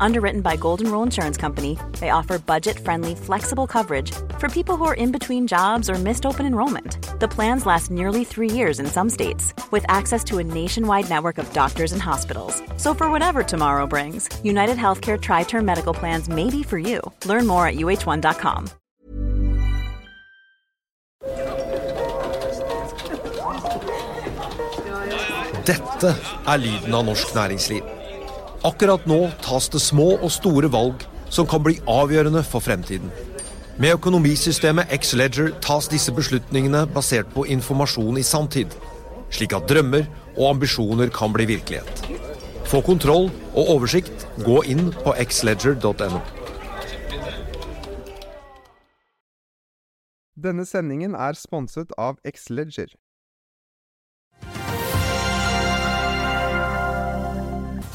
Underwritten by Golden Rule Insurance Company, they offer budget friendly, flexible coverage for people who are in between jobs or missed open enrollment. The plans last nearly three years in some states, with access to a nationwide network of doctors and hospitals. So, for whatever tomorrow brings, United Healthcare Tri Term Medical Plans may be for you. Learn more at uh1.com. Dette er lyden av norsk næringsliv. Akkurat nå tas det små og store valg som kan bli avgjørende for fremtiden. Med økonomisystemet X-Leger tas disse beslutningene basert på informasjon i sanntid, slik at drømmer og ambisjoner kan bli virkelighet. Få kontroll og oversikt, gå inn på xledger.no. Denne sendingen er sponset av Xleger.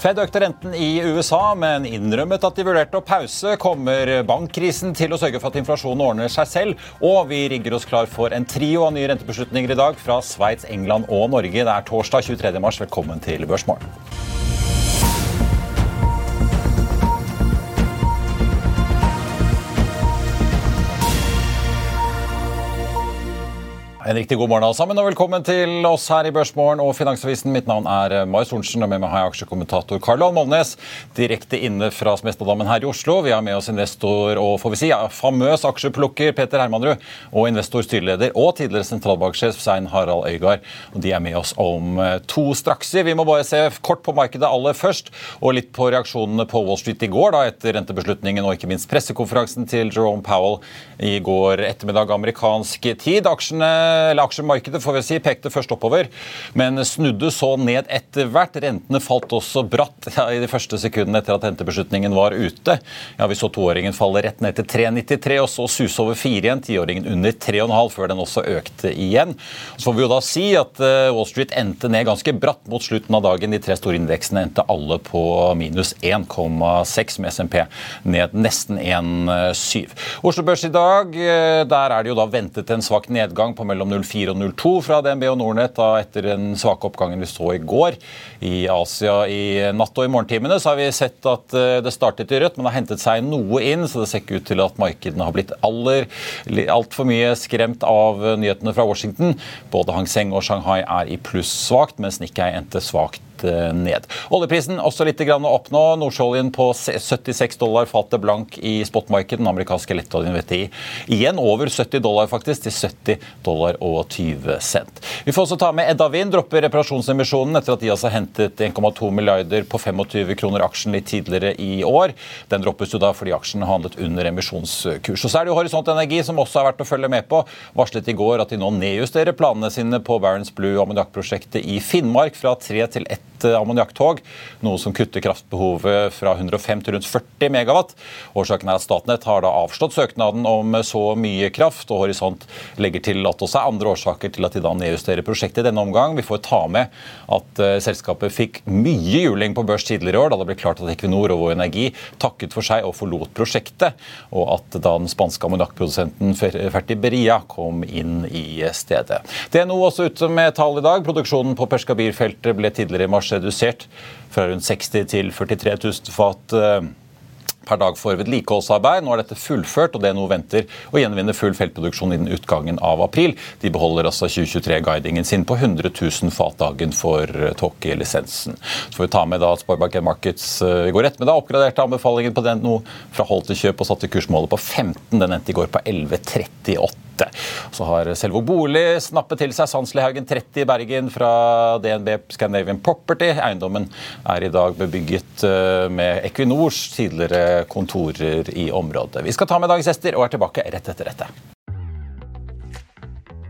Fed økte renten i USA, men innrømmet at de vurderte å pause. Kommer bankkrisen til å sørge for at inflasjonen ordner seg selv? Og vi rigger oss klar for en trio av nye rentebeslutninger i dag fra Sveits, England og Norge. Det er torsdag 23. mars. Velkommen til Børsmorgen. En riktig god morgen alle sammen, og velkommen til oss her i Børsmorgen og Finansavisen. Mitt navn er Marius Mai Sorensen, og med meg har jeg aksjekommentator Karl Johan Molnes. Direkte inne fra Smestadammen her i Oslo. Vi har med oss investor og får vi si, ja, famøs aksjeplukker Peter Hermanrud, og investor styreleder og tidligere sentralbanksjef Svein Harald Øygard. Og de er med oss om eh, to strakser. Vi må bare se kort på markedet aller først, og litt på reaksjonene på Wall Street i går da, etter rentebeslutningen og ikke minst pressekonferansen til Jerome Powell i går ettermiddag amerikansk tid. Aksjene eller aksjemarkedet får vi si, pekte først oppover, men snudde så ned etter hvert. Rentene falt også bratt ja, i de første sekundene etter at rentebeslutningen var ute. Ja, Vi så toåringen falle rett ned til 3,93, og så suse over 4 igjen. Tiåringen under 3,5 før den også økte igjen. Så får vi jo da si at eh, Wall Street endte ned ganske bratt mot slutten av dagen. De tre store indeksene endte alle på minus 1,6, med SMP ned nesten 1,7. Oslo Børs i dag, eh, der er det jo da ventet en svak nedgang på mellom mellom 04 og 02 fra DNB og Nordnett da, etter den svake oppgangen vi så i går. I Asia i natt og i morgentimene så har vi sett at eh, det startet i rødt, men har hentet seg noe inn, så det ser ikke ut til at markedene har blitt aller altfor mye skremt av nyhetene fra Washington. Både Hang Seng og Shanghai er i pluss svakt, mens Nikkei endte svakt Eh, ned. Oljeprisen også litt opp nå. Nordsjøoljen på 76 dollar fatet blank i spotmarkedet. Den amerikanske lettoljen VTI igjen over 70 dollar faktisk, til 70 dollar og 20 cent. Vi får også ta med Edda Wind dropper reparasjonsemisjonen etter at de altså hentet 1,2 milliarder på 25 kroner aksjen litt tidligere i år. Den droppes jo da fordi aksjen handlet under emisjonskurs. Og så er det jo Horisont Energi som også er verdt å følge med på. Varslet i går at de nå nedjusterer planene sine på Barents Blue ammoniakkprosjektet i Finnmark fra 3 til 1 Eh, ammoniakktog, noe som kutter kraftbehovet fra 105 til rundt 40 megawatt. Årsaken er at Statnett har da avslått søknaden om så mye kraft, og Horisont legger til at også er andre årsaker til at de da nedjusterer prosjektet i denne omgang. Vi får ta med at uh, selskapet fikk mye juling på børs tidligere i år, da det ble klart at Equinor og Vår Energi takket for seg og forlot prosjektet, og at da den spanske ammoniakkprodusenten Fertiberia kom inn i stedet. Det noe også ute med tall i dag. Produksjonen på Perskabir-feltet ble tidligere i mars redusert fra rundt 60 til 43 000 fat eh, per dag for vedlikeholdsarbeid. Nå er dette fullført, og DNO venter å gjenvinne full feltproduksjon innen utgangen av april. De beholder altså 2023-guidingen sin på 100 000 fat dagen for eh, tåkelisensen. Så får vi ta med da at Sparebank Markets eh, i går ettermiddag oppgraderte anbefalingen på DNO fra hold til kjøp og satte kursmålet på 15. Den endte i går på 11,38. Så har Selvo Bolig snappet til seg Sandslihaugen 30 i Bergen fra DNB Scandinavian Property. Eiendommen er i dag bebygget eh, med Equinors tidligere kontorer i området. Vi skal ta med dagens gjester og er tilbake rett etter dette.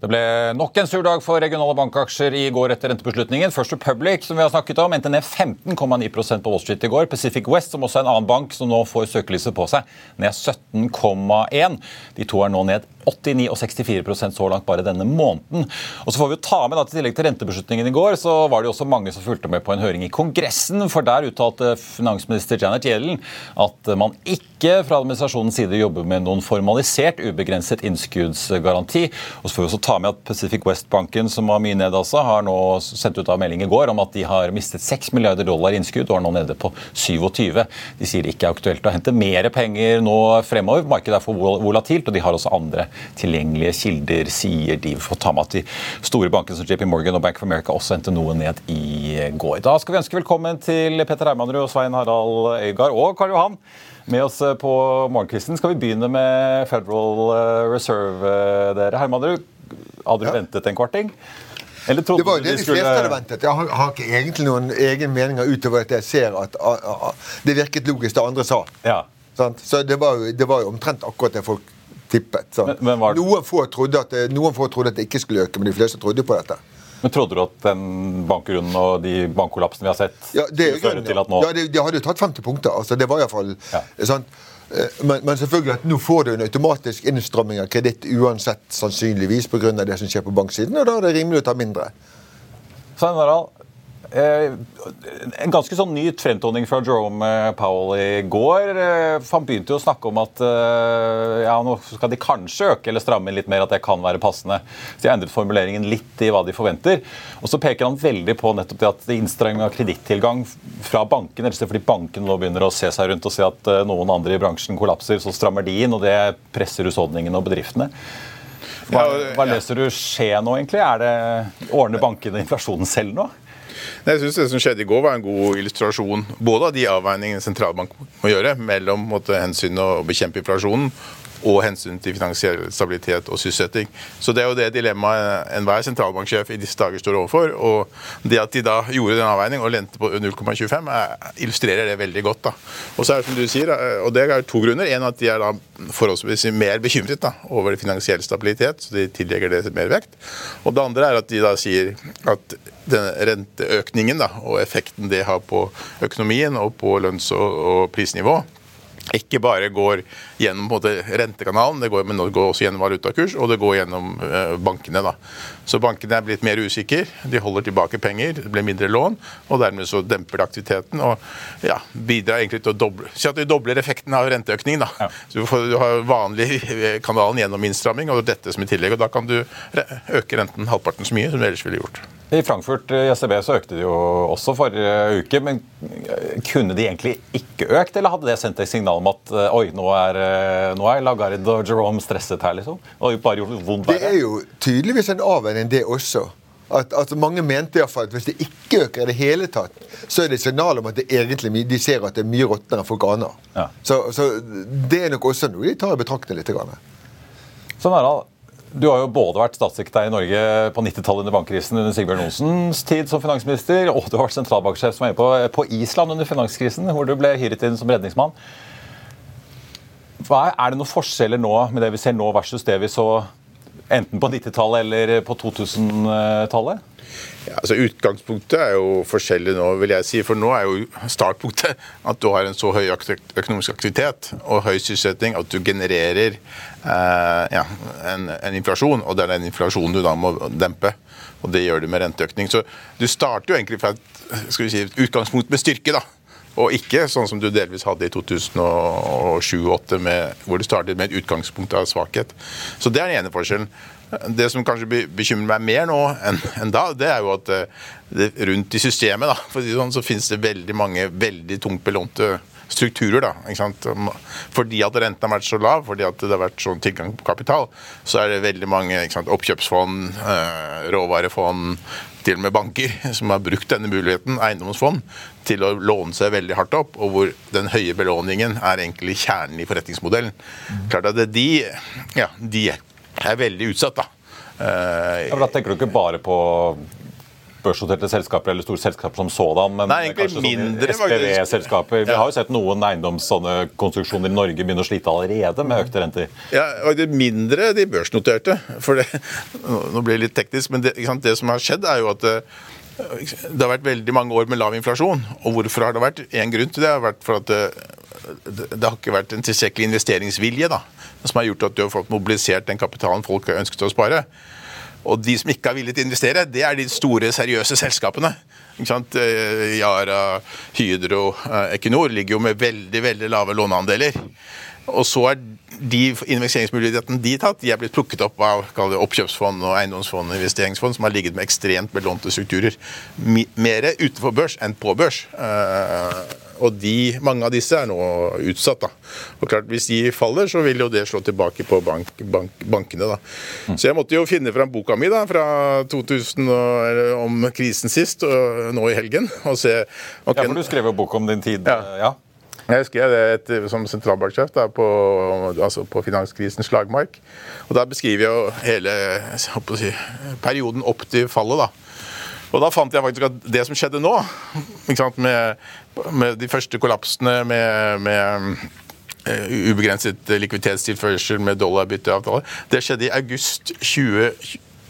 Det ble nok en sur dag for regionale bankaksjer i går etter rentebeslutningen. First Republic, som vi har snakket om, endte ned 15,9% på Wall Street i går. Pacific West, som også er en annen bank som nå får søkelyset på seg, ned 17,1. De to er nå ned 89 og 64% så langt bare denne måneden. Og så får vi jo ta med da, til tillegg til rentebeslutningen i går, så var det jo også mange som fulgte med på en høring i Kongressen. For der uttalte finansminister Janet Yellen at man ikke fra administrasjonens side jobber med noen formalisert ubegrenset innskuddsgaranti. Og så får vi også ta ta med at Pacific West-banken, som var mye ned altså, har nå sendt ut av melding i går om at de har mistet 6 milliarder dollar innskudd og er nå nede på 27. De sier det ikke er aktuelt å hente mer penger nå fremover. Markedet er for volatilt, og de har også andre tilgjengelige kilder, sier de. Får ta med at de store bankene som JP Morgan og Bank of America også hentet noe ned i går. Da skal vi ønske velkommen til Petter Hermanrud og Svein Harald Øygard og Karl Johan med oss på morgenkvisten. Skal vi begynne med Federal Reserve, dere. Hermanrud, hadde du ventet en kvarting? Eller det var det de, de skulle... fleste hadde ventet. Jeg har, har, ikke egentlig noen egen meninger utover at jeg ser at a, a, det virket logisk, det andre sa. Ja. Så det var, det var, jo, omtrent akkurat det folk tippet. Men, men var... noen, få det, noen få trodde at det ikke skulle øke, men de fleste trodde på dette. Men Trodde du at den bankrunden og de bankkollapsene vi har sett, ja, det, skulle føre til at nå Ja, det, de hadde jo tatt 50 punkter. altså Det var iallfall ja. sant? Eh, men, men, selvfølgelig at nå får du en automatisk innstramming av kreditt uansett, sannsynligvis pga. det som skjer på banksiden, og da er det rimelig å ta mindre. Svein Harald, en ganske sånn ny fremtoning fra Jerome eh, Powell i går. Eh, han begynte jo å snakke om at ja, nå skal de kanskje øke eller stramme inn litt mer, at det kan være passende. Så de har endret formuleringen litt i hva de forventer. Og så peker han veldig på nettopp det at innstramming av kredittilgang fra bankene, fordi bankene nå begynner å se seg rundt og se at noen andre i bransjen kollapser, så strammer de inn, og det presser husholdningene og bedriftene. Hva, hva leser du skje nå, egentlig? Er det Ordner bankene inflasjonen selv nå? Jeg synes Det som skjedde i går, var en god illustrasjon både av de avveiningene sentralbanken må gjøre mellom hensynet å bekjempe inflasjonen og hensyn til finansiell stabilitet og sysselsetting. Så Det er jo det dilemmaet enhver sentralbanksjef i disse dager står overfor. og Det at de da gjorde den avveiningen og lente på 0,25, illustrerer det veldig godt. da. Og så er det som du sier, og det er to grunner. En at de er da forholdsvis mer bekymret da, over finansiell stabilitet, så de tillegger det mer vekt. Og det andre er at de da sier at renteøkningen da, og effekten det har på økonomien og på lønns- og prisnivå, ikke bare går gjennom rentekanalen, det går, men det går også gjennom valutakurs, og det går gjennom eh, bankene. Da. Så bankene er blitt mer usikre, de holder tilbake penger, det blir mindre lån, og dermed så demper det aktiviteten og ja, bidrar egentlig til å doble, si at de dobler effekten av renteøkningen. Da. Ja. Så du, får, du har vanlig kanalen gjennom innstramming og dette som i tillegg, og da kan du øke renten halvparten så mye som du ellers ville gjort. I Frankfurt i SEB så økte de jo også forrige uke, men kunne de egentlig ikke økt, eller hadde det sendt et signal om at eh, oi, nå er, eh, nå er Lagarde og Jerome stresset her, liksom? Og bare gjort vondt verre? Det er jo tydeligvis en avveining, det også. At, at Mange mente i hvert fall at hvis det ikke øker i det hele tatt, så er det et signal om at det egentlig, de ser at det er mye råtnere enn folk aner. Ja. Så, så, det er nok også noe de tar i betraktning litt. Sånn er det. Du har jo både vært statssekretær i Norge på 90-tallet under bankkrisen under Sigbjørn Johnsens tid som finansminister, og du har vært sentralbanksjef som var på, på Island under finanskrisen, hvor du ble hyret inn som redningsmann. Er, er, det noen forskjeller nå med det vi ser nå versus det vi så enten på 90-tallet eller på 2000-tallet? Ja, altså Utgangspunktet er jo forskjellig nå, vil jeg si. For nå er jo startpunktet at du har en så høy økonomisk aktivitet og høy sysselsetting at du genererer eh, ja, en, en, inflasjon. Og det er den inflasjonen du da må dempe. Og det gjør du med renteøkning. Så du starter jo egentlig fra et, si, utgangspunkt med styrke. da. Og ikke sånn som du delvis hadde i 2007-2008, hvor du startet med et utgangspunkt av svakhet. Så det er den ene forskjellen. Det som kanskje bekymrer meg mer nå enn, da, det er jo at eh, det, rundt i systemet da, for sånn, så finnes det veldig mange veldig tungt belånte strukturer. da, ikke sant? Fordi at renten har vært så lav, fordi at det har vært sånn tilgang på kapital, så er det veldig mange ikke sant, oppkjøpsfond, øh, råvarefond, til og med banker som har brukt denne muligheten, eiendomsfond, til å låne seg veldig hardt opp, og hvor den høye belåningen er egentlig kjernen i forretningsmodellen. Klart at de, ja, de er veldig utsatt, da. Uh, ja, da tenker du ikke bare på børsnoterte selskaper eller store selskaper som sådan, men Nei, kanskje mindre, SPV-selskaper. Vi Ja. har jo sett noen eiendomskonstruksjoner i Norge begynne å slite allerede med økte renter. Ja, og det mindre de børsnoterte. For det, nå blir det litt teknisk, men det, det som har skjedd, er jo at det, har vært veldig mange år med lav inflasjon. Og hvorfor har det vært? En grunn til det har vært for at det, det, det har ikke vært en tilstrekkelig investeringsvilje da, som har gjort at du har fått mobilisert den kapitalen folk har ønsket å spare. Og de som ikke har villet investere, det er de store, seriøse selskapene. Ikke sant? Eh, Yara, Hydro, eh, Equinor ligger jo med veldig veldig lave låneandeler. Og så er de investeringsmulighetene de tatt, de er blitt plukket opp av det, oppkjøpsfond og eiendomsfond og investeringsfond som har ligget med ekstremt belånte strukturer. Mer utenfor børs enn på børs. Eh, og de, mange av disse er nå utsatt. da. Og klart, Hvis de faller, så vil jo det slå tilbake på bank, bank, bankene. da. Så jeg måtte jo finne fram boka mi da, fra 2000 og, om krisen sist, og nå i helgen, og se Okay. Ja, for Du skrev jo bok om din tid. Ja. ja. Jeg skrev det et, som sentralbanksjef da, på, altså på finanskrisens slagmark. Og Da beskriver jeg jo hele jeg si, perioden opp til fallet. da. Og da fant jeg faktisk at det som skjedde nå, sant, med, med de første kollapsene med, med eh, ubegrenset likviditetstilførsel med dollarbytteavtale, det skjedde i august 20,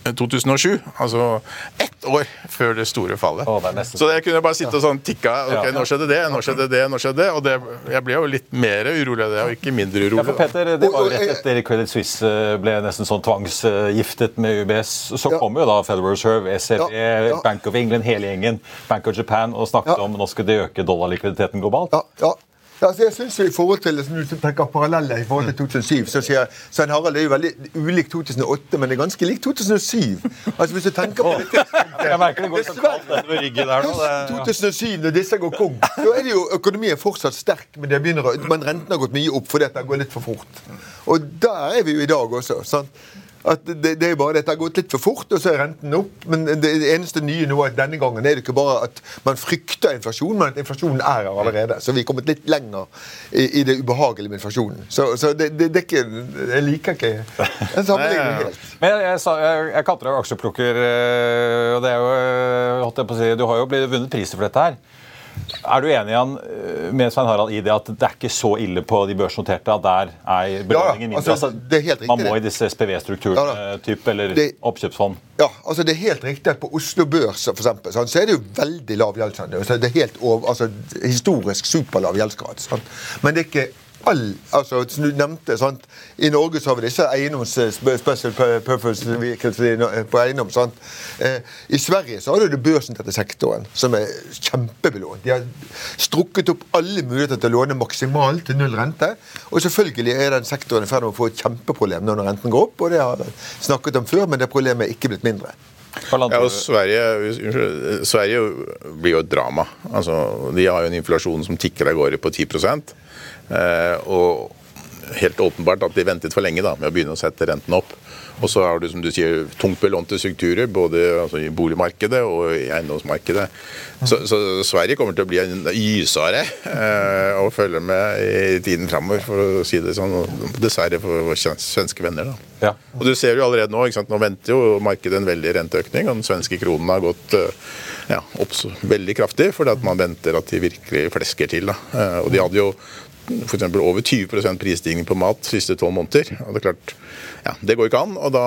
2007. Altså ett år før det store fallet. Å, det Så jeg kunne bare sitte og sånn tikka. ok, Nå skjedde det, nå skjedde det, nå skjedde det. Og det, jeg ble jo litt mer urolig av det, og ikke mindre urolig. Ja, for Petter, Peter, Det var jo rett etter Credit Suisse ble nesten sånn tvangsgiftet med UBS. Så Ja. kom jo da Federal Reserve, SEB, Ja, ja. Bank of England, hele gjengen, Bank of Japan, og snakket Ja. om nå skal det øke dollarlikviditeten globalt. Ja, ja. Ja, altså jeg synes jo i forhold til, Hvis du tenker paralleller i forhold til 2007, så sier Svein Harald det er jo veldig ulik 2008, men det er ganske likt 2007. Altså Hvis du tenker på det Jeg merker det går så kaldt nedover ryggen der nå. Det, 2007, når disse går kong, så er det jo økonomien fortsatt sterk, men, det begynner, men renten har gått mye opp fordi det går litt for fort. Og der er vi jo i dag også. sant? At det, det er bare dette har gått litt for fort, og så er renten opp. Men det, eneste nye nå er at denne gangen er det ikke bare at man frykter inflasjon, men at inflasjonen er her allerede. Så vi er kommet litt lenger i, i det ubehagelige med inflasjonen. Så, så det, det, det er ikke Jeg liker ikke en sammenligning helt. Men jeg, jeg, jeg, jeg kalte deg aksjeplukker, eh, og det er jo eh, holdt jeg på å si, Du har jo blitt vunnet priser for dette her. Er du enig Jan, eh, med Svein Harald i det at det er ikke så ille på de børsnoterte at der er belåningen mindre? altså, det er helt riktig, man må i disse SPV-strukturene Ja typ, eller Det- oppkjøpsfond. Ja, altså Det er helt riktig at på Oslo Børs for eksempel, sant, så er det jo veldig lav gjeldsandel. Altså, det er helt over, altså, historisk superlav gjeldsgrad. Men det er ikke all altså, du nevnte, sant? i Norge så har vi disse special purpose vehicles på eiendom. Sant? Eh, I Sverige så har du det børsnoterte sektoren, som er kjempebelånt. De har strukket opp alle muligheter til å låne maksimalt til null rente. Og selvfølgelig er den sektoren i ferd med å få et kjempeproblem når renten går opp, og det har jeg snakket om før, men det problemet er ikke blitt mindre. Ja, og Sverige, unnskyld, Sverige blir jo et drama. Altså, de har jo en inflasjon som tikker av gårde på 10 eh, og helt åpenbart at de ventet for lenge da, med å begynne å sette renten opp. Og så har du som du sier, tungt belånte strukturer både altså, i boligmarkedet og i eiendomsmarkedet. Så, så Sverige kommer til å bli en gysare eh, å følge med i tiden framover, for å si det sånn. Dessverre for våre svenske venner. da. Ja. Og du ser jo allerede nå, ikke sant? Nå venter jo markedet en veldig renteøkning, og den svenske kronen har gått eh, ja, opp så veldig kraftig, fordi at man venter at de virkelig flesker til. Da. Eh, Og de hadde jo f.eks. over 20% prisstigning på mat de siste tolv måneder. og det er klart, ja, Det går ikke an, og da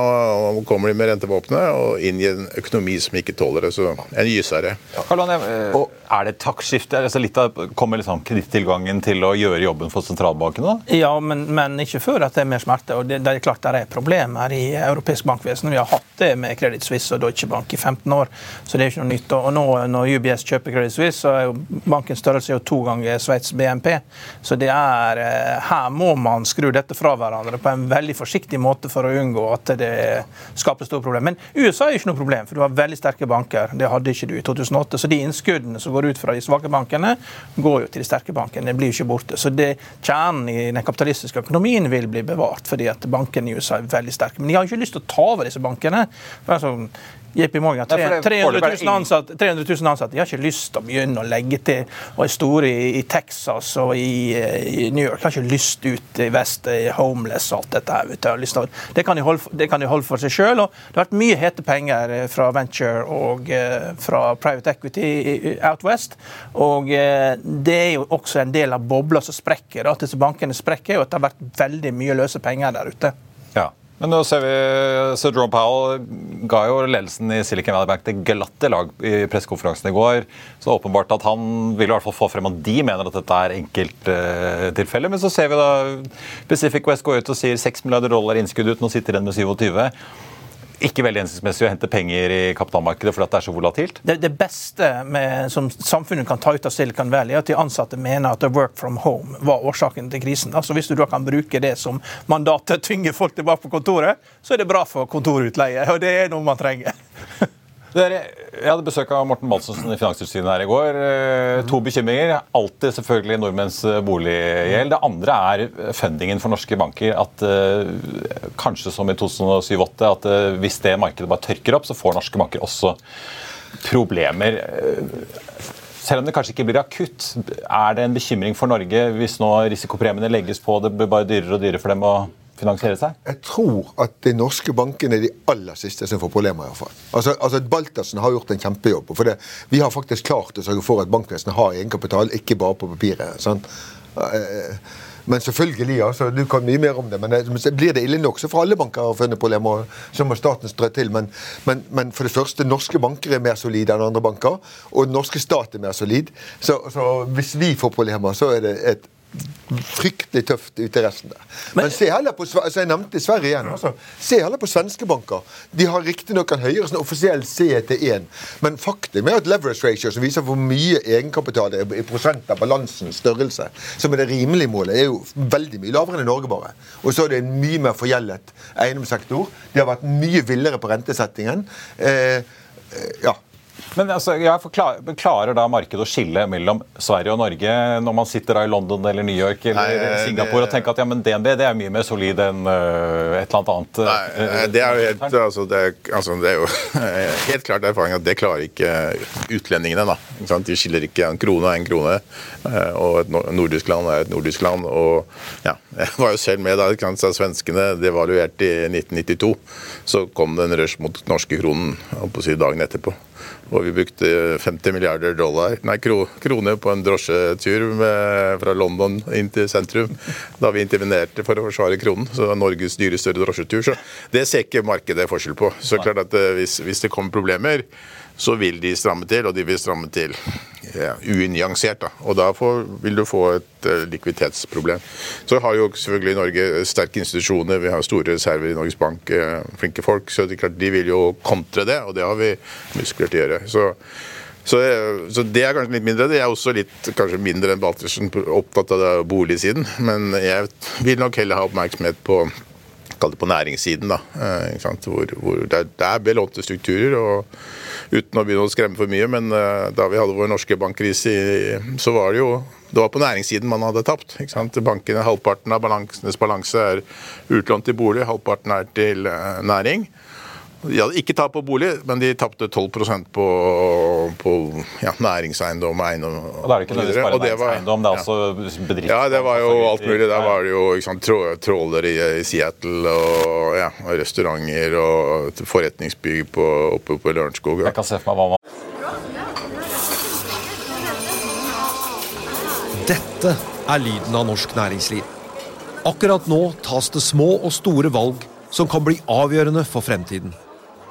kommer de med rentevåpenet og inn i en økonomi som ikke tåler det. Så en gysere. Eh, er det et taktskifte? Altså litt av, kommer liksom kredittilgangen til å gjøre jobben for sentralbankene? da? Ja, men, men ikke før at det er mer smerte. og det, det er klart det er problemer i europeisk bankvesen. Vi har hatt det med Credit Suisse og Deutsche Bank i 15 år, så det er ikke noe nytt. Og nå når UBS kjøper Credit Suisse, så er jo bankens størrelse jo to ganger Sveits BNP. Så det er, eh, her må man skru dette fra hverandre på en veldig forsiktig måte for å unngå at det skaper store problemer. Men USA er ikke noe problem, for du har veldig sterke banker. Det hadde ikke du i 2008. Så de innskuddene som går ut fra de svake bankene, går jo til de sterke bankene. Det blir ikke borte. Så det, kjernen i den kapitalistiske økonomien vil bli bevart, fordi at bankene i USA er veldig sterke. Men de har ikke lyst til å ta over disse bankene. For altså, JP Morgan, 300 000, ansatte, 300 000 ansatte. De har ikke lyst til å begynne å legge til og er store i, Texas og i, i, New York. De har ikke lyst ut i vest, homeless og alt dette. her. Det kan de holde, det kan de holde for seg sjøl. Det har vært mye hete penger eh, fra venture og uh, fra private equity out west. Og det er jo også en del av bobla som sprekker. At disse bankene sprekker, og at det har vært veldig mye løse penger der ute. Ja. Men nå ser vi, så Jerome Powell ga jo ledelsen i Silicon Valley Bank det glatte lag i pressekonferansen i går. Så åpenbart at han vil i hvert fall få frem at de mener at dette er enkelttilfeller. Uh, Men så ser vi da Pacific West går ut og sier 6 milliarder dollar innskudd ut, nå sitter den med 27 ikke veldig hensiktsmessig å hente penger i kapitalmarkedet fordi det er så volatilt? Det, det beste med, som samfunnet kan ta ut av Silicon Valley, er at de ansatte mener at work from home var årsaken til krisen. Altså Hvis du da kan bruke det som mandat til å tvinge folk tilbake på kontoret, så er det bra for kontorutleie. Og det er noe man trenger. Jeg hadde besøk av Morten Malsensen i Finanstilsynet her i går. Eh, to bekymringer. Alltid selvfølgelig nordmenns eh, boliggjeld. Det andre er fundingen for norske banker. At uh, kanskje som i 2007-2008, at hvis det markedet bare tørker opp, så får norske banker også problemer. Selv om det kanskje ikke blir akutt, er det en bekymring for Norge hvis nå risikopremiene legges på, det blir bare dyrere og dyrere for dem å finansiere seg? Jeg tror at de norske bankene er de aller siste som får problemer. i hvert fall. Altså, altså Baltersen har gjort en kjempejobb. for det, Vi har faktisk klart å sørge for at bankvesenet har egenkapital, ikke bare på papiret. Sant? Men selvfølgelig, altså, du kan mye mer om det. Men blir det ille nok, så får alle banker har funnet problemer. Så må staten strø til. Men, men, men, for det første, norske banker er mer solide enn andre banker. Og den norske stat er mer solid. Så, så hvis vi får problemer, så er det et fryktelig tøft ute i resten der. Men, Men se heller på altså jeg nevnte Sverige igjen. Altså. Se heller på svenske banker. De har riktignok en høyere sånn offisiell CET1, men faktum er at leverage ratio, som viser hvor mye egenkapital det er i prosent av balansens størrelse, som er det rimelige målet, er jo veldig mye lavere enn i Norge, bare. Og så er det en mye mer forgjeldet eiendomssektor. De har vært mye villere på rentesettingen. Eh, eh ja, men altså, jeg forklarer, klarer da markedet å skille mellom Sverige og Norge når man sitter da i London eller New York eller nei, Singapore det, og tenker at ja, men DNB det er mye mer solid enn uh, et eller annet annet? Nei, uh, det er jo helt, altså, det er, altså, det er jo helt klart erfaring at det klarer ikke utlendingene. da. De skiller ikke en krone og en krone. Uh, og et nordisk land er et nordisk land. og ja, Jeg var jo selv med da svenskene devaluerte i 1992. Så kom det en rush mot norske kronen si, dagen etterpå. Og vi brukte 50 milliarder dollar, nei, kro, kroner på en drosjetur med, fra London inn til sentrum da vi intervenerte for å forsvare kronen. Så det var Norges dyreste drosjetur. Så det ser ikke markedet forskjell på. Så klart at eh, hvis, hvis det kommer problemer så vil de stramme til, og de vil stramme til ja, unyansert. Da. Og da får, vil du få et uh, likviditetsproblem. Så har jo selvfølgelig Norge sterke institusjoner, vi har store reserver i Norges Bank, uh, flinke folk. Så det klart, de vil jo kontre det, og det har vi muskler til å gjøre. Så, så, så, det er kanskje litt mindre. Det er også litt kanskje mindre enn Baltersen opptatt av boligsiden. Men jeg vil nok heller ha oppmerksomhet på kall det på næringssiden. da, eh, hvor, hvor det, er belånte strukturer. og Uten å begynne å skremme for mye, men eh, da vi hadde vår norske bankkrise, så var det jo det var på næringssiden man hadde tapt. ikke sant? Bankene, Halvparten av balansenes balanse er utlånt til bolig, halvparten er til eh, næring. Hadde ikke tap på bolig, men de tapte 12 på, på ja, næringseiendom og eiendom. Og Da er det ikke nødvendigvis bare næringseiendom, det er også bedrifter? Ja, det var jo alt mulig. Der var det jo sant, trålere i, i, Seattle og ja, restauranter og forretningsbygg på, oppe på Lørenskog. Jeg kan se for meg hva man Dette er lyden av norsk næringsliv. Akkurat nå tas det små og store valg som kan bli avgjørende for fremtiden.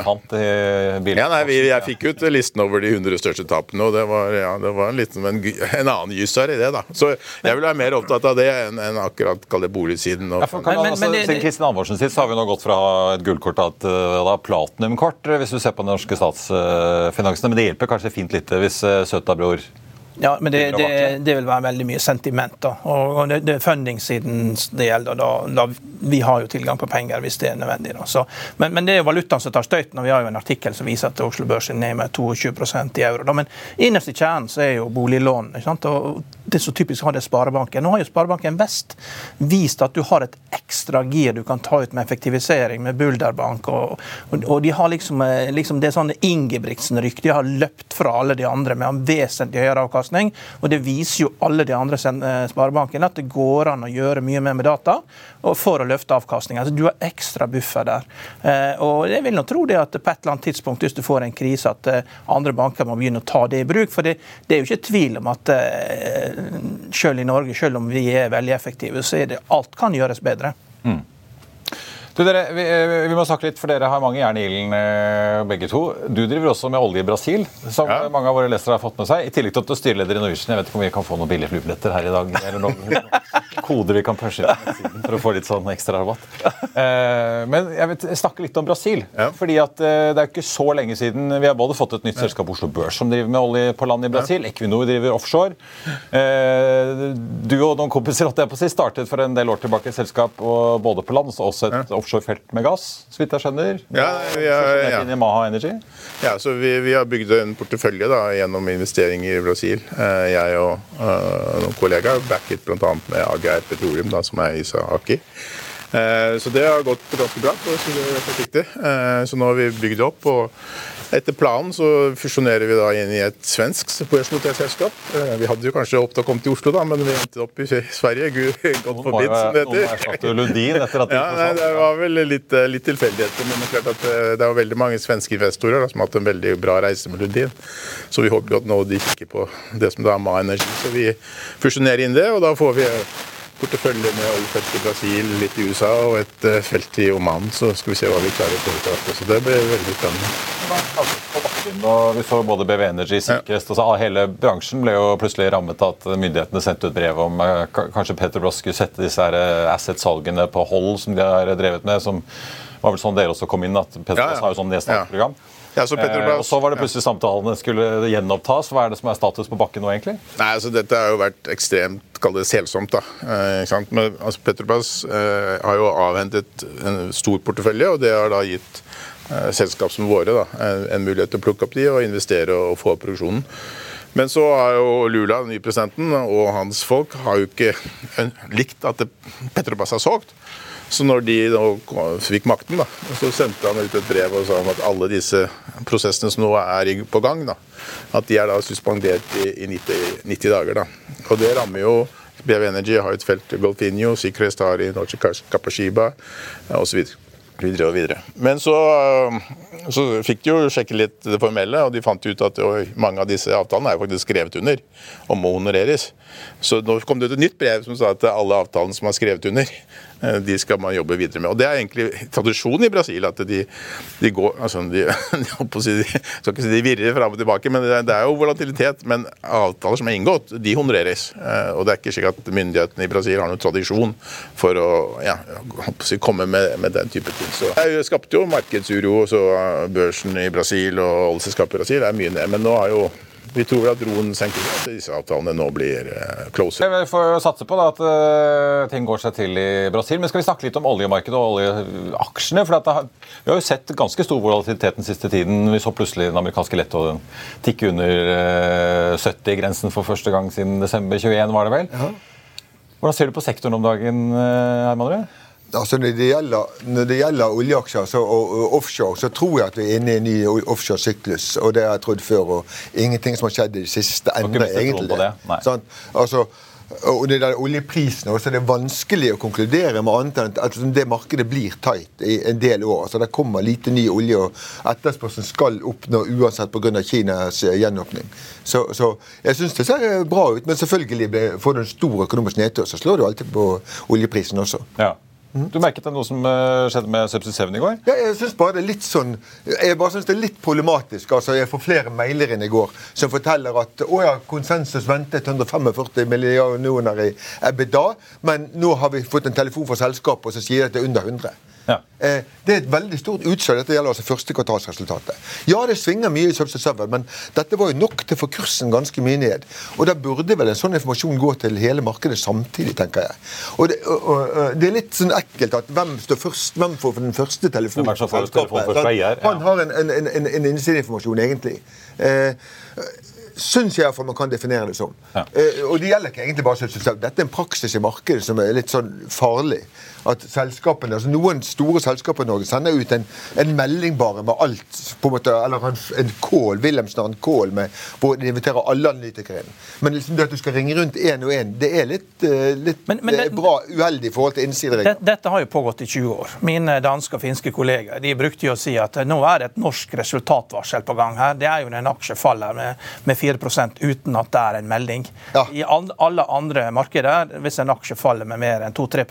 Fant i bilen. Ja, nei, vi, jeg fikk ut listen over de 100 største tapene, og det var, ja, det var en, liten, en, en annen jus her i det. da. Så jeg vil være mer opptatt av det enn, en akkurat kall det boligsiden. Og, Ja, for kan, Men- men- altså, men siden Kristin Halvorsen sitt, så har vi nå gått fra et gullkort til et uh, da, platinumkort, eh, hvis du ser på de norske statsfinansene. Men det hjelper kanskje fint lite hvis søta bror Ja, men det, det, det vil være veldig mye sentiment. da. Og det, det er funding-siden det gjelder. Da, da, vi har jo tilgang på penger hvis det er nødvendig. da. Så, men, men det er jo valutaen som tar støyten. og Vi har jo en artikkel som viser at Oslo Børs er ned med 22 i euro. Da. Men innerst i kjernen så er jo boliglån. ikke sant? Og Det er så typisk har det Sparebanken. Nå har jo Sparebanken Vest vist at du har et ekstra gir du kan ta ut med effektivisering med Bulderbank. Og, og, og de har liksom, eh, liksom det er sånn Ingebrigtsen-rykte. De har løpt fra alle de andre med en vesentlig høyere avkastning. Og det viser jo alle de andre eh, sparebankene at det går an å gjøre mye mer med data for å løfte avkastningen. Altså, du har ekstra buffer der. Eh, og jeg vil nå tro det at på et eller annet tidspunkt, hvis du får en krise, at eh, andre banker må begynne å ta det i bruk. For det, det er jo ikke tvil om at eh, selv i Norge, selv om vi er veldig effektive, så er det alt kan gjøres bedre. Du, dere, vi, vi må snakke litt, for dere har mange jern i ilden, begge to. Du driver også med olje i Brasil, som Ja. mange av våre lesere har fått med seg. I tillegg til at du er styreleder i Norwegian. Jeg vet ikke om vi kan få noen billige flybilletter her i dag? Eller noen koder vi kan pushe inn for å få litt sånn ekstra rabatt. Eh, men jeg vil snakke litt om Brasil. Ja. fordi at eh, Det er ikke så lenge siden vi har både fått et nytt selskap, Oslo Børs, som driver med olje på land i Brasil. Equinor driver offshore. Eh, du og noen kompiser holdt jeg på å si, startet for en del år tilbake et selskap både på land og også et offshorefelt med gass, så vidt jeg skjønner. Ja, vi er- ja. inn i Maha Energy. Ja, så vi, vi har bygd en portefølje da, gjennom investeringer i Brasil. Jeg og noen kollegaer, backet bl.a. med AGR Petroleum, da, som er Isa Aki. Eh, så det har gått ganske bra. for å si det forsiktig. Eh, så nå har vi bygd opp. og etter planen så fusjonerer vi da inn i et svensk børsnotert selskap. Eh, Vi hadde jo kanskje håpet å komme til Oslo, da, men vi endte opp i Sverige. Gud, godt Noen må som det noen heter. erstatte Lundin etter at de Ja, nei, det var vel litt, litt tilfeldigheter. Men det er klart at det er veldig mange svenske investorer da, som har hatt en veldig bra reise med Lundin. Så vi håper jo at nå de kikker på det som da er Ma Energi. Så vi fusjonerer inn det, og da får vi portefølje med oljefelt i Brasil, litt i USA og et eh, felt i Oman. Så skal vi se hva vi klarer å foreta oss. Så det blir veldig spennende. Og vi så både BV Energy, Sikkerhet altså Hele bransjen ble jo plutselig rammet av at myndighetene sendte ut brev om eh, ka- kanskje Petrobras skulle sette disse eh, asset-salgene på hold, som de har drevet med. som var vel sånn dere også kom inn, at Petrobras Ja, ja. har jo sånn nedstartsprogram. Ja, så Petrobras- Eh, og så var det plutselig samtalene skulle gjenopptas. Hva er det som er status på bakken nå, egentlig? Nei, altså Dette har jo vært ekstremt kall det selsomt. da. Eh? Men altså, Petrobras eh, har jo avhentet en stor portefølje, og det har da gitt eh, selskap som våre da, en, en mulighet til å plukke opp de og investere og få opp produksjonen. Men så har jo Lula, den nye presidenten, og hans folk har jo ikke likt at Petrobras har solgt. Så når de fikk makten, da, så sendte han ut et brev og sa at alle disse prosessene som nå er på gang, da, at de er da suspendert i, i 90, 90 dager. Da. Og det rammer jo BV Energy har et felt Golfinho, Sikres Tari, Norce Kapashiba osv. Videre og videre. Men så, øh, så fikk de jo sjekke litt det formelle, og de fant ut at oi, mange av disse avtalene er faktisk skrevet under og må honoreres. Så nå kom det ut et nytt brev som sa at alle avtalene som er skrevet under, eh, de skal man jobbe videre med. Og Det er egentlig tradisjon i Brasil at de, de går altså de, de, de, skal ikke si de virrer fram og tilbake, men det, er jo volatilitet. Men avtaler som er inngått, de honoreres. Eh, Og det er ikke slik at myndighetene i Brasil har noen tradisjon for å ja, komme med, med den type ting. Så det skapte jo markedsuro, så eh, børsen i Brasil og oljeselskapet i Brasil er mye ned. Men nå har jo vi tror at roen senker seg, at disse avtalene nå blir eh, closer. Vi får satse på da, at eh, ting går seg til i Brasil. Men skal vi snakke litt om oljemarkedet og oljeaksjene? For at det har, vi har jo sett ganske stor volatilitet den siste tiden. Vi så plutselig den amerikanske lettoen tikke under eh, 70-grensen for første gang siden desember 21, var det vel? Hvordan ser du på sektoren om dagen, Herman Hermanrud? Altså når det, gjelder, når det gjelder oljeaksjer så, og, og, offshore, så tror jeg at vi er inne i en ny offshore-syklus. Og det har jeg trodd før. Og ingenting som har skjedd i det siste, endrer egentlig det. det. Sånn? Altså, og det der oljeprisen også, er det vanskelig å konkludere med annet enn at det markedet blir tight i en del år. altså Det kommer lite ny olje, og etterspørselen skal opp nå uansett pga. Kinas eh, gjenåpning. Så, så jeg syns det ser bra ut, men selvfølgelig får du en stor økonomisk nedtur, så slår du alltid på oljeprisen også. Ja. Du merket det noe som eh, skjedde med Subsea 7 i går? Ja, jeg synes bare det er litt sånn Jeg bare synes det er litt problematisk. altså Jeg får flere mailer inn i går som forteller at å ja, konsensus ventet 145 millioner i EBITDA, men nå har vi fått en telefon fra selskapet som sier at det er under 100. Ja. Eh, det er et veldig stort utslag. Dette gjelder altså første kvartalsresultatet. Ja, det svinger mye i Subsea 7, men dette var jo nok til å få kursen ganske mye ned. Og da burde vel en sånn informasjon gå til hele markedet samtidig, tenker jeg. Og det, og, og, det er litt sånn ekkelt at hvem står først, hvem får den første telefonen? Han har en, en, en, en innsideinformasjon, egentlig. Eh, syns jeg iallfall man kan definere det som. Ja. Eh, og det gjelder ikke egentlig bare Subsea 7. Dette er en praksis i markedet som er litt sånn farlig at selskapene, altså Noen store selskaper i Norge sender ut en, en melding bare med alt. på en måte, Eller en, en call, Wilhelmsen har en call med, hvor de inviterer alle analytikere inn. Men liksom det at du skal ringe rundt én og én, det er litt, uh, litt men, men det, bra uheldig i forhold til innsideregler. Det, dette har jo pågått i 20 år. Mine danske og finske kollegaer de brukte jo å si at nå er det et norsk resultatvarsel på gang her. Det er jo når en aksje faller med, med 4% uten at det er en melding. Ja. I alle andre markeder, hvis en aksje faller med mer enn 2-3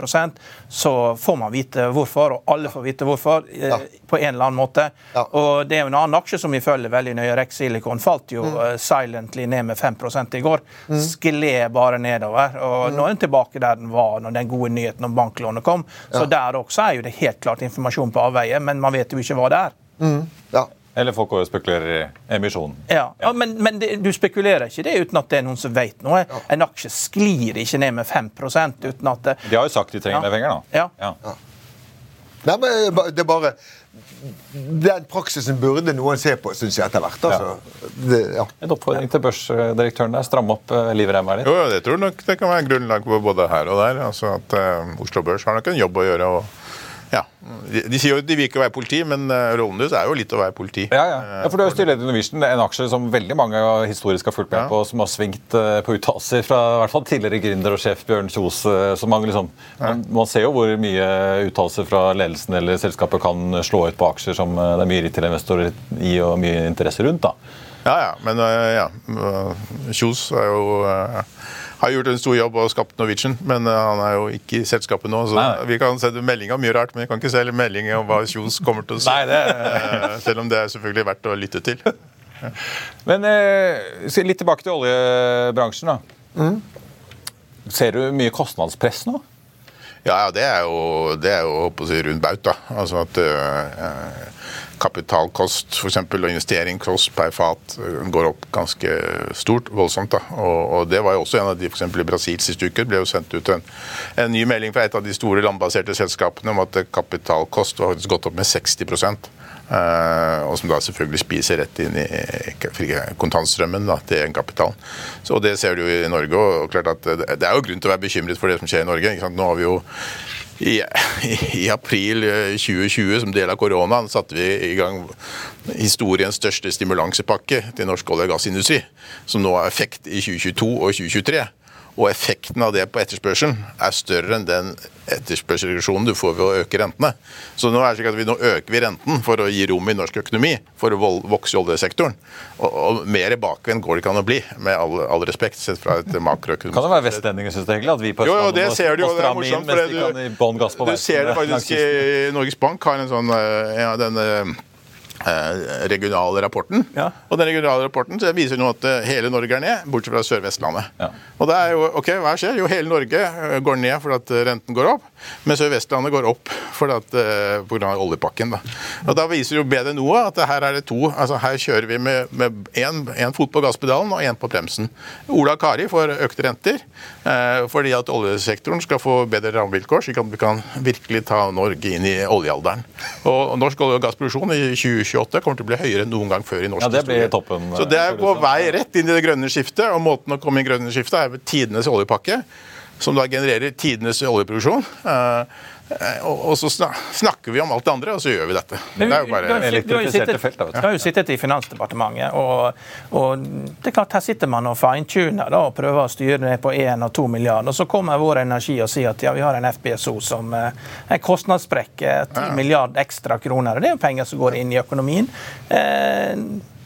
så får man vite hvorfor, og alle får vite hvorfor eh, ja. på en eller annen måte. Ja. Og Det er jo en annen aksje som vi følger veldig nøye. Rex Silicon falt jo mm. uh, silently ned med 5 i går. Mm. Skled bare nedover. og mm. Nå er den tilbake der den var når den gode nyheten om banklånet kom. Så der også er jo det helt klart informasjon på avveie, men man vet jo ikke hva det er. Mm. Ja. Eller folk spekulerer i emisjonen. Ja, ja Men, men det, du spekulerer ikke det uten at det er noen som vet noe. Ja. En aksje sklir ikke ned med 5 uten at det... De har jo sagt de trenger mer penger, da. Ja. ja. Nei, men det er bare Den praksisen burde noen se på, syns jeg, etter hvert. Altså. Det, ja. En oppfordring til børsdirektøren der. Stramme opp uh, livremma litt. Jo, jo, det tror nok det kan være grunnlag på både her og der. Altså at uh, Oslo Børs har nok en jobb å gjøre. og ja. De, sier jo at de vil ikke være politi, men uh, rollen deres er jo litt å være politi. Ja, ja. ja for du har jo styreleder Innovation, en aksje som veldig mange historisk har fulgt med ja. på, som har svingt uh, på uttalelser fra i hvert fall tidligere gründer og sjef Bjørn Kjos. Så mange liksom, man, man, ser jo hvor mye uttalelser fra ledelsen eller selskapet kan slå ut på aksjer som det er mye til investorer i og mye interesse rundt. da. Ja, ja. Men ja. Kjos er jo har gjort en stor jobb og skapt Norwegian, men uh, han er jo ikke i selskapet nå. Så Nei. vi kan sende melding om mye rart, men vi kan ikke selge melding om hva Kjos kommer til å si. Nei, det... uh, selv om det er selvfølgelig verdt å lytte til. men uh, litt tilbake til oljebransjen. da. Mm. Ser du mye kostnadspress nå? Ja, det er jo, det er jo å si, rundt baut. da. Altså at kapitalkost for eksempel, og investeringskost per fat eh, går opp ganske stort, voldsomt. da. Og, og Det var jo også en av de for eksempel, i Brasil siste uke ble jo sendt ut en, en, ny melding fra et av de store landbaserte selskapene om at kapitalkost var faktisk gått opp med 60 Uh, og som da selvfølgelig spiser rett inn i kontantstrømmen da, til egenkapitalen. Så Det ser du jo i Norge. og klart at Det er jo grunn til å være bekymret for det som skjer i Norge. Nå har vi jo i, i, april 2020, eh, som del av koronaen, satte vi i gang historiens største stimulansepakke til norsk olje- og gassindustri, som nå har effekt i 2022 og 2023. Og effekten av det på etterspørselen er større enn den etterspørselsreduksjonen du får ved å øke rentene. Så nå er det slik at vi nå øker vi renten for å gi rom i norsk økonomi, for å vokse i oljesektoren. Og, og mer bakvendt går det ikke an å bli, med all, all respekt, sett fra et makroøkonomisk Kan det være vestlendinger, syns det er hyggelig At vi på jo, jo, det ser du i bånn gass på veien? du ser det faktisk i Norges Bank har en sånn eh, ja, den, Eh, regionale rapporten. Ja. Og den regionale rapporten viser nå at eh, hele Norge er ned, bortsett fra Sør-Vestlandet. Ja. Og det er jo, ok, Hva skjer? Jo, hele Norge eh, går ned fordi at renten går opp, men Sør-Vestlandet går opp fordi at, uh, pga. oljepakken. Da. Og da viser jo bedre noe at her er det to, altså her kjører vi med én fot på gasspedalen og én på bremsen. Ola Kari får økte renter eh, fordi at oljesektoren skal få bedre rammevilkår, slik at vi kan virkelig ta Norge inn i oljealderen. Og norsk olje- og gassproduksjon i 2020 2028 kommer til å bli høyere enn noen gang før i norsk ja, det blir historie. Toppen, så det er på vei rett inn i det grønne skiftet, og måten å komme inn i grønne skiftet er med tidenes oljepakke. som da genererer tidenes oljeproduksjon. Eh, Eh, og, så snakker vi om alt det andre, og så gjør vi dette. Det er jo bare du, har, du, har sittet, felt, du har jo sittet i Finansdepartementet, og, og, det er klart her sitter man og fine-tuner og prøver å styre ned på 1 og 2 milliarder. Og så kommer Vår Energi og sier at ja, vi har en FPSO som eh, er kostnadssprekk, 10 ja. milliarder ekstra kroner. og Det er jo penger som går inn i økonomien. Eh,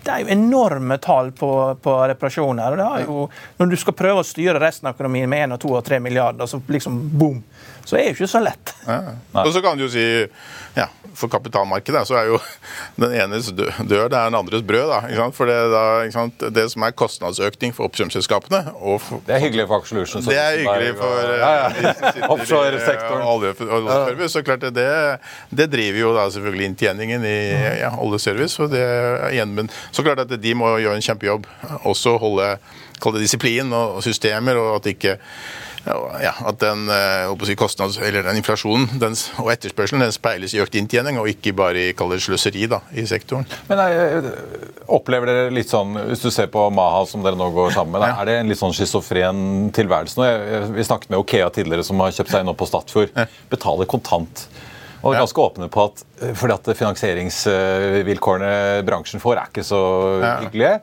det er jo enorme tall på, på reparasjoner. Jo, når du skal prøve å styre resten av økonomien med 1, 2 og 3 milliarder, så liksom boom, så er det ikke så lett. Ja. Og så kan du jo si ja, for kapitalmarkedet så er jo den enes dør det er den andres brød. da, For det, da, det som er kostnadsøkning for oppkjøpsselskapene Det er hyggelig for Aker Solutions. Det er hyggelig for ja, ja. offshoresektoren. Oljeservice. Så klart det, det, driver jo da selvfølgelig inntjeningen i ja, oljeservice. Og det, igjen, men så klart at de må gjøre en kjempejobb. Også holde kall det disiplin og systemer, og at ikke ja, at den, eh, si, kostnads, den inflasjonen den, og etterspørselen den speiles i økt inntjening, og ikke bare i sløseri da, i sektoren. Men jeg, Opplever dere litt sånn, Hvis du ser på Maha, som dere nå går sammen med, ja. er det en litt sånn schizofren tilværelse nå? Vi snakket med Okea tidligere, som har kjøpt seg inn opp på Statfjord. Betaler kontant. Og er ganske åpne på at fordi at finansieringsvilkårene bransjen får, er ikke så hyggelige.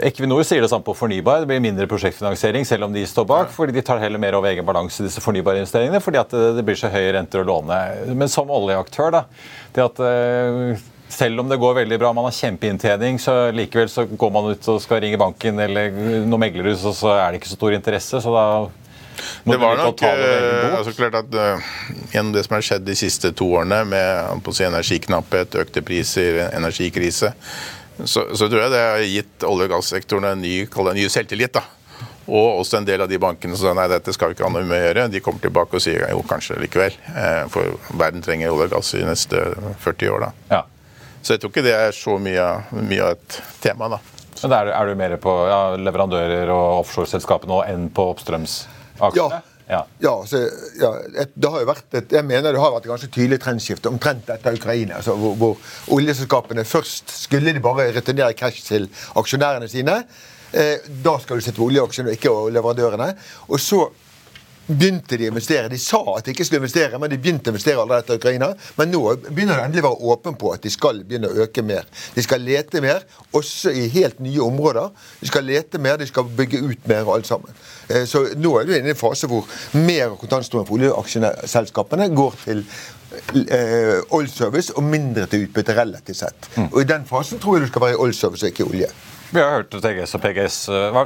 Equinor sier det samme på fornybar. Det blir mindre prosjektfinansiering, selv om de står bak. fordi de tar heller mer over egen balanse disse fornybarinvesteringene, fordi at det blir så høye renter å låne. Men som oljeaktør, da. det at eh, selv om det går veldig bra, man har kjempeinntjening, så likevel så går man ut og skal ringe banken eller noe meglerhus, og så er det ikke så stor interesse. så da det var nok uh, altså klart at uh, Gjennom det som har skjedd de siste to årene, med si, energiknapphet, økte priser, energikrise, så, så, tror jeg det har gitt olje- og gassektoren en ny, en ny selvtillit. da. Og også en del av de bankene som sa nei, dette skal vi ikke ha noe med å gjøre. De kommer tilbake og sier jo, kanskje likevel. Eh, for verden trenger olje og gass i neste 40 år. da. Ja. Så jeg tror ikke det er så mye, mye av et tema. da. Men er du mer på ja, leverandører og offshoreselskapene nå enn på oppstrømsaksjene? Ja. Ja. ja, så, ja det har jo vært et, jeg mener det har vært et ganske tydelig trendskifte omtrent etter Ukraina. Altså, hvor, hvor, oljeselskapene først skulle de bare returnere cash til aksjonærene sine. Eh, da skal du sitte på oljeaksjene og ikke leverandørene. Og så begynte de å investere. De sa at de ikke skulle investere, men de begynte å investere allerede etter Ukraina. Men nå begynner de endelig å være åpen på at de skal begynne å øke mer. De skal lete mer, også i helt nye områder. De skal lete mer, de skal bygge ut mer, og alt sammen. Eh, så nå er du inne i en fase hvor mer av kontantstrømmen for oljeaksjeselskapene går til eh, oil service og mindre til utbytte relativt sett. Mm. Og I den fasen tror jeg du skal være i oil service og ikke olje. Vi har hørt TGS og PGS.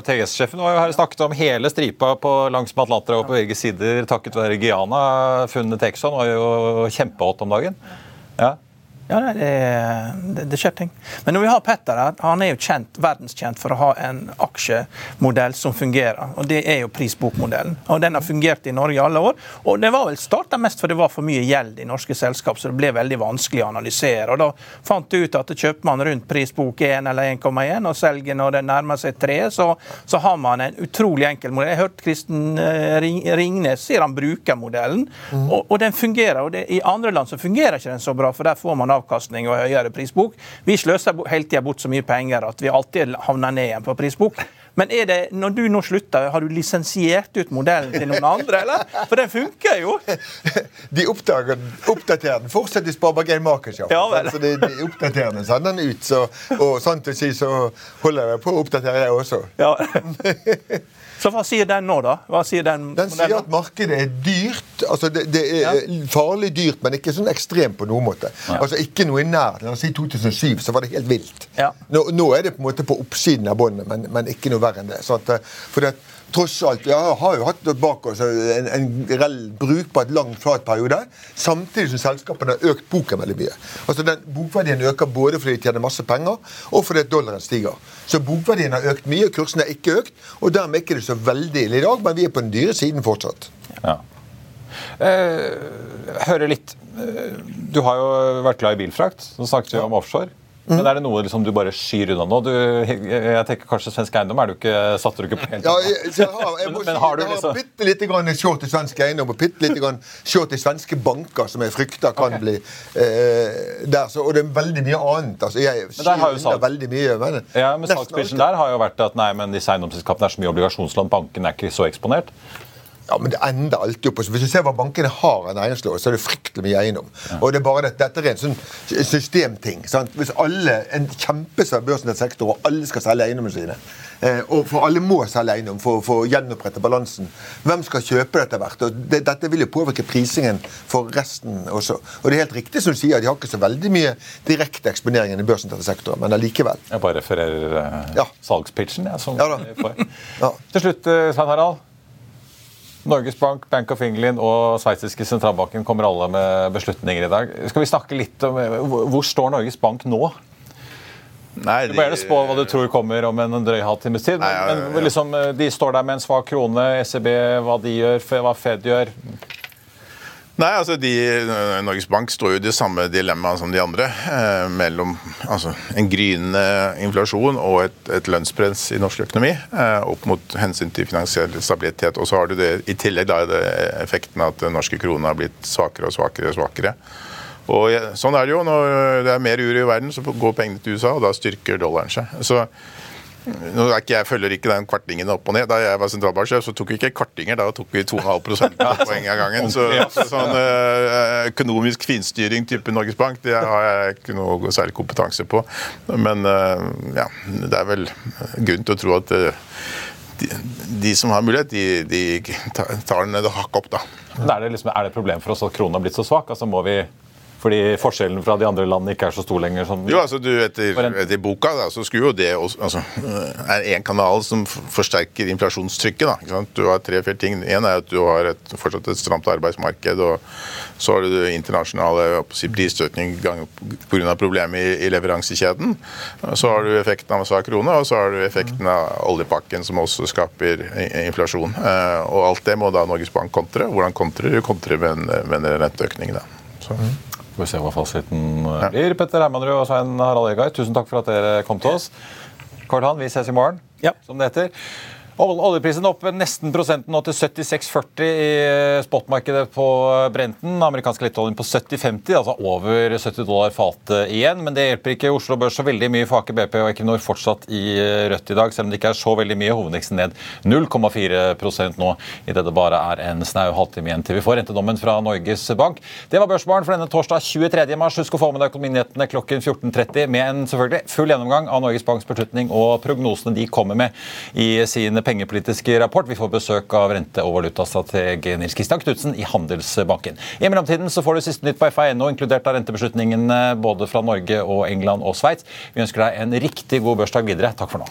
TGS-sjefen har jo her snakket om hele stripa på langs med Atlanteren og på begge sider takket være Giana. Funnet Exxon var jo kjempehot om dagen. Ja. Ja, det, det, det, skjer ting. Men når vi har Petter her, han er jo kjent, verdenskjent for å ha en aksjemodell som fungerer. og Det er jo prisbokmodellen. Og Den har fungert i Norge i alle år. Og Det var vel starta mest fordi det var for mye gjeld i norske selskap, så det ble veldig vanskelig å analysere. Og Da fant du ut at kjøper man rundt prisbok 1 eller 1,1 og selger når det nærmer seg 3, så, så, har man en utrolig enkel modell. Jeg hørte Kristen eh, Ringnes sier han bruker modellen, mm. og, og, den fungerer. og det, I andre land så fungerer ikke den så bra, for der får man avkastning og høyere prisbok. Vi sløser hele tida bort så mye penger at vi alltid havner ned igjen på prisbok. Men er det, når du nå slutter, har du lisensiert ut modellen til noen andre, eller? For den funker jo. De oppdager, oppdaterer den fortsatt i Sparebank1 Markets. Ja, altså de, de oppdaterer den, sender den ut. Så, og sant å si, så holder jeg på å oppdatere, jeg også. Ja. Så hva sier den nå, da? Hva sier Den Den sier at markedet er dyrt. altså Det, det er ja. farlig dyrt, men ikke sånn ekstremt på noen måte. Ja. Altså Ikke noe i nær. La oss si 2007, så var det helt vilt. Ja. Nå, nå, er det på en måte på oppsiden av båndet, men, men, ikke noe verre enn det. Så at, eh, for det, tross alt Jeg har jo hatt bak oss en, en, på et lang, flat periode, samtidig som selskapene har økt boken veldig mye. Altså den Bokverdien øker både fordi de tjener masse penger, og fordi dollaren stiger. Så bokverdien har økt mye, kursen har ikke økt, og dermed er det så veldig ille i dag, men vi er på den dyre siden fortsatt. Ja. Eh, hører litt eh, Du har jo vært glad i bilfrakt. Så snakket vi om offshore. Men er det noe liksom, du bare skyr unna nå? Du, jeg tenker kanskje Svensk Eiendom er du ikke, satte du ikke på helt ja, jeg, jeg har, jeg må men, si, har du jeg har liksom... bitte lite grann short i svensk eiendom og bitte lite grann short i svenske banker, som jeg frykter kan okay. bli eh, der. Så, og det er veldig mye annet. Altså, jeg skyr unna veldig mye. Men, ja, men salgspitchen der har jo vært at nei, men disse eiendomsselskapene er så mye obligasjonslån, banken er ikke så eksponert. Ja, men det ender alltid opp. Hvis du ser hva bankene har av næringslov, så er det fryktelig mye eiendom. Ja. Og det er bare det, Dette er en sånn systemting. Sant? Hvis alle, En kjempesvær børsnett sektor, og alle skal selge eiendommene sine, eh, og for alle må selge eiendom for, for å gjenopprette balansen, hvem skal kjøpe dette hvert? Og det, Dette vil jo påvirke prisingen for resten også. Og det er helt riktig som du sier, de har ikke så veldig mye direkte eksponering i børsnoterte sektorer, men allikevel. Jeg bare refererer uh, ja. salgspitchen, jeg, som ja, ja. Til slutt, uh, Svein Harald. Norges Bank, Bank of England og sveitsiske sentralbanken kommer alle med beslutninger i dag. Skal vi snakke litt om Hvor står Norges Bank nå? Nei, de, du gjerne spå hva du tror kommer om en drøy halvtimes tid. Nei, ja, ja, ja. Men liksom, de står der med en svak krone. ECB, hva de gjør, hva Fed gjør. Nei, altså de, Norges Bank står jo i det samme dilemmaet som de andre. Eh, mellom altså, en gryende inflasjon og et, et lønnspress i norsk økonomi. Eh, opp mot hensyn til finansiell stabilitet. Og så har du det i tillegg da, det effekten at den norske krona har blitt svakere og svakere. og svakere. Og Sånn er det jo. Når det er mer uro i verden, så går pengene til USA, og da styrker dollaren seg. Så nå er ikke Jeg følger ikke den kvartingen opp og ned. Da jeg var sentralbanksjef, så tok vi ikke kvartinger, da tok vi 2,5 prosentpoeng av gangen. Så, sånn øh, økonomisk finstyring type Norges Bank, det har jeg ikke noe særlig kompetanse på. Men øh, ja, det er vel grunn til å tro at øh, de, de, som har mulighet, de, de tar den ned og hakk opp, da. Er det, liksom, er det et problem for oss at kronen har blitt så svak? Altså må vi fordi forskjellen fra de andre landene ikke er så stor lenger? Som jo, altså du, etter, etter boka da, så skulle jo det også, altså, er en kanal som forsterker inflasjonstrykket. da, Du har tre-fire ting. En er at du har et, fortsatt et stramt arbeidsmarked. og Så har du internasjonale prisstøtning pga. problemer i, i leveransekjeden. Så har du effekten av en svak krone, og så har du effekten av oljepakken, som også skaper inflasjon. Eh, og alt det må da Norges Bank kontre. Hvordan kontrer du? Kontrer med en, med en renteøkning. da. Så. Får vi se hva fasiten eh, blir. Petter Hermanrud og Svein Harald Egard, tusen takk for at dere kom til oss. Karl Han, vi ses i morgen, ja. som det heter. Oljeprisen opp nesten prosenten nå til 76,40 i spotmarkedet på Brenten. Amerikansk lettoljen på 70,50, altså over 70 dollar fatet igjen. Men det hjelper ikke Oslo Børs så veldig mye for Aker BP og Equinor fortsatt i rødt i dag, selv om det ikke er så veldig mye. Hovedveksten ned 0,4 nå idet det bare er en snau halvtime igjen til vi får rentedommen fra Norges Bank. Det var Børsmorgen for denne torsdag 23. mars. Husk å få med deg økonominyhetene klokken 14.30 med en selvfølgelig full gjennomgang av Norges Banks beslutning og prognosene de kommer med i sine pengepolitisk rapport. Vi får besøk av rente- og valutastrateg Nils Kristian Knutsen i Handelsbanken. I mellomtiden så får du siste nytt på FA.no, inkludert av rentebeslutningen både fra Norge og England og Sveits. Vi ønsker deg en riktig god børsdag videre. Takk for nå.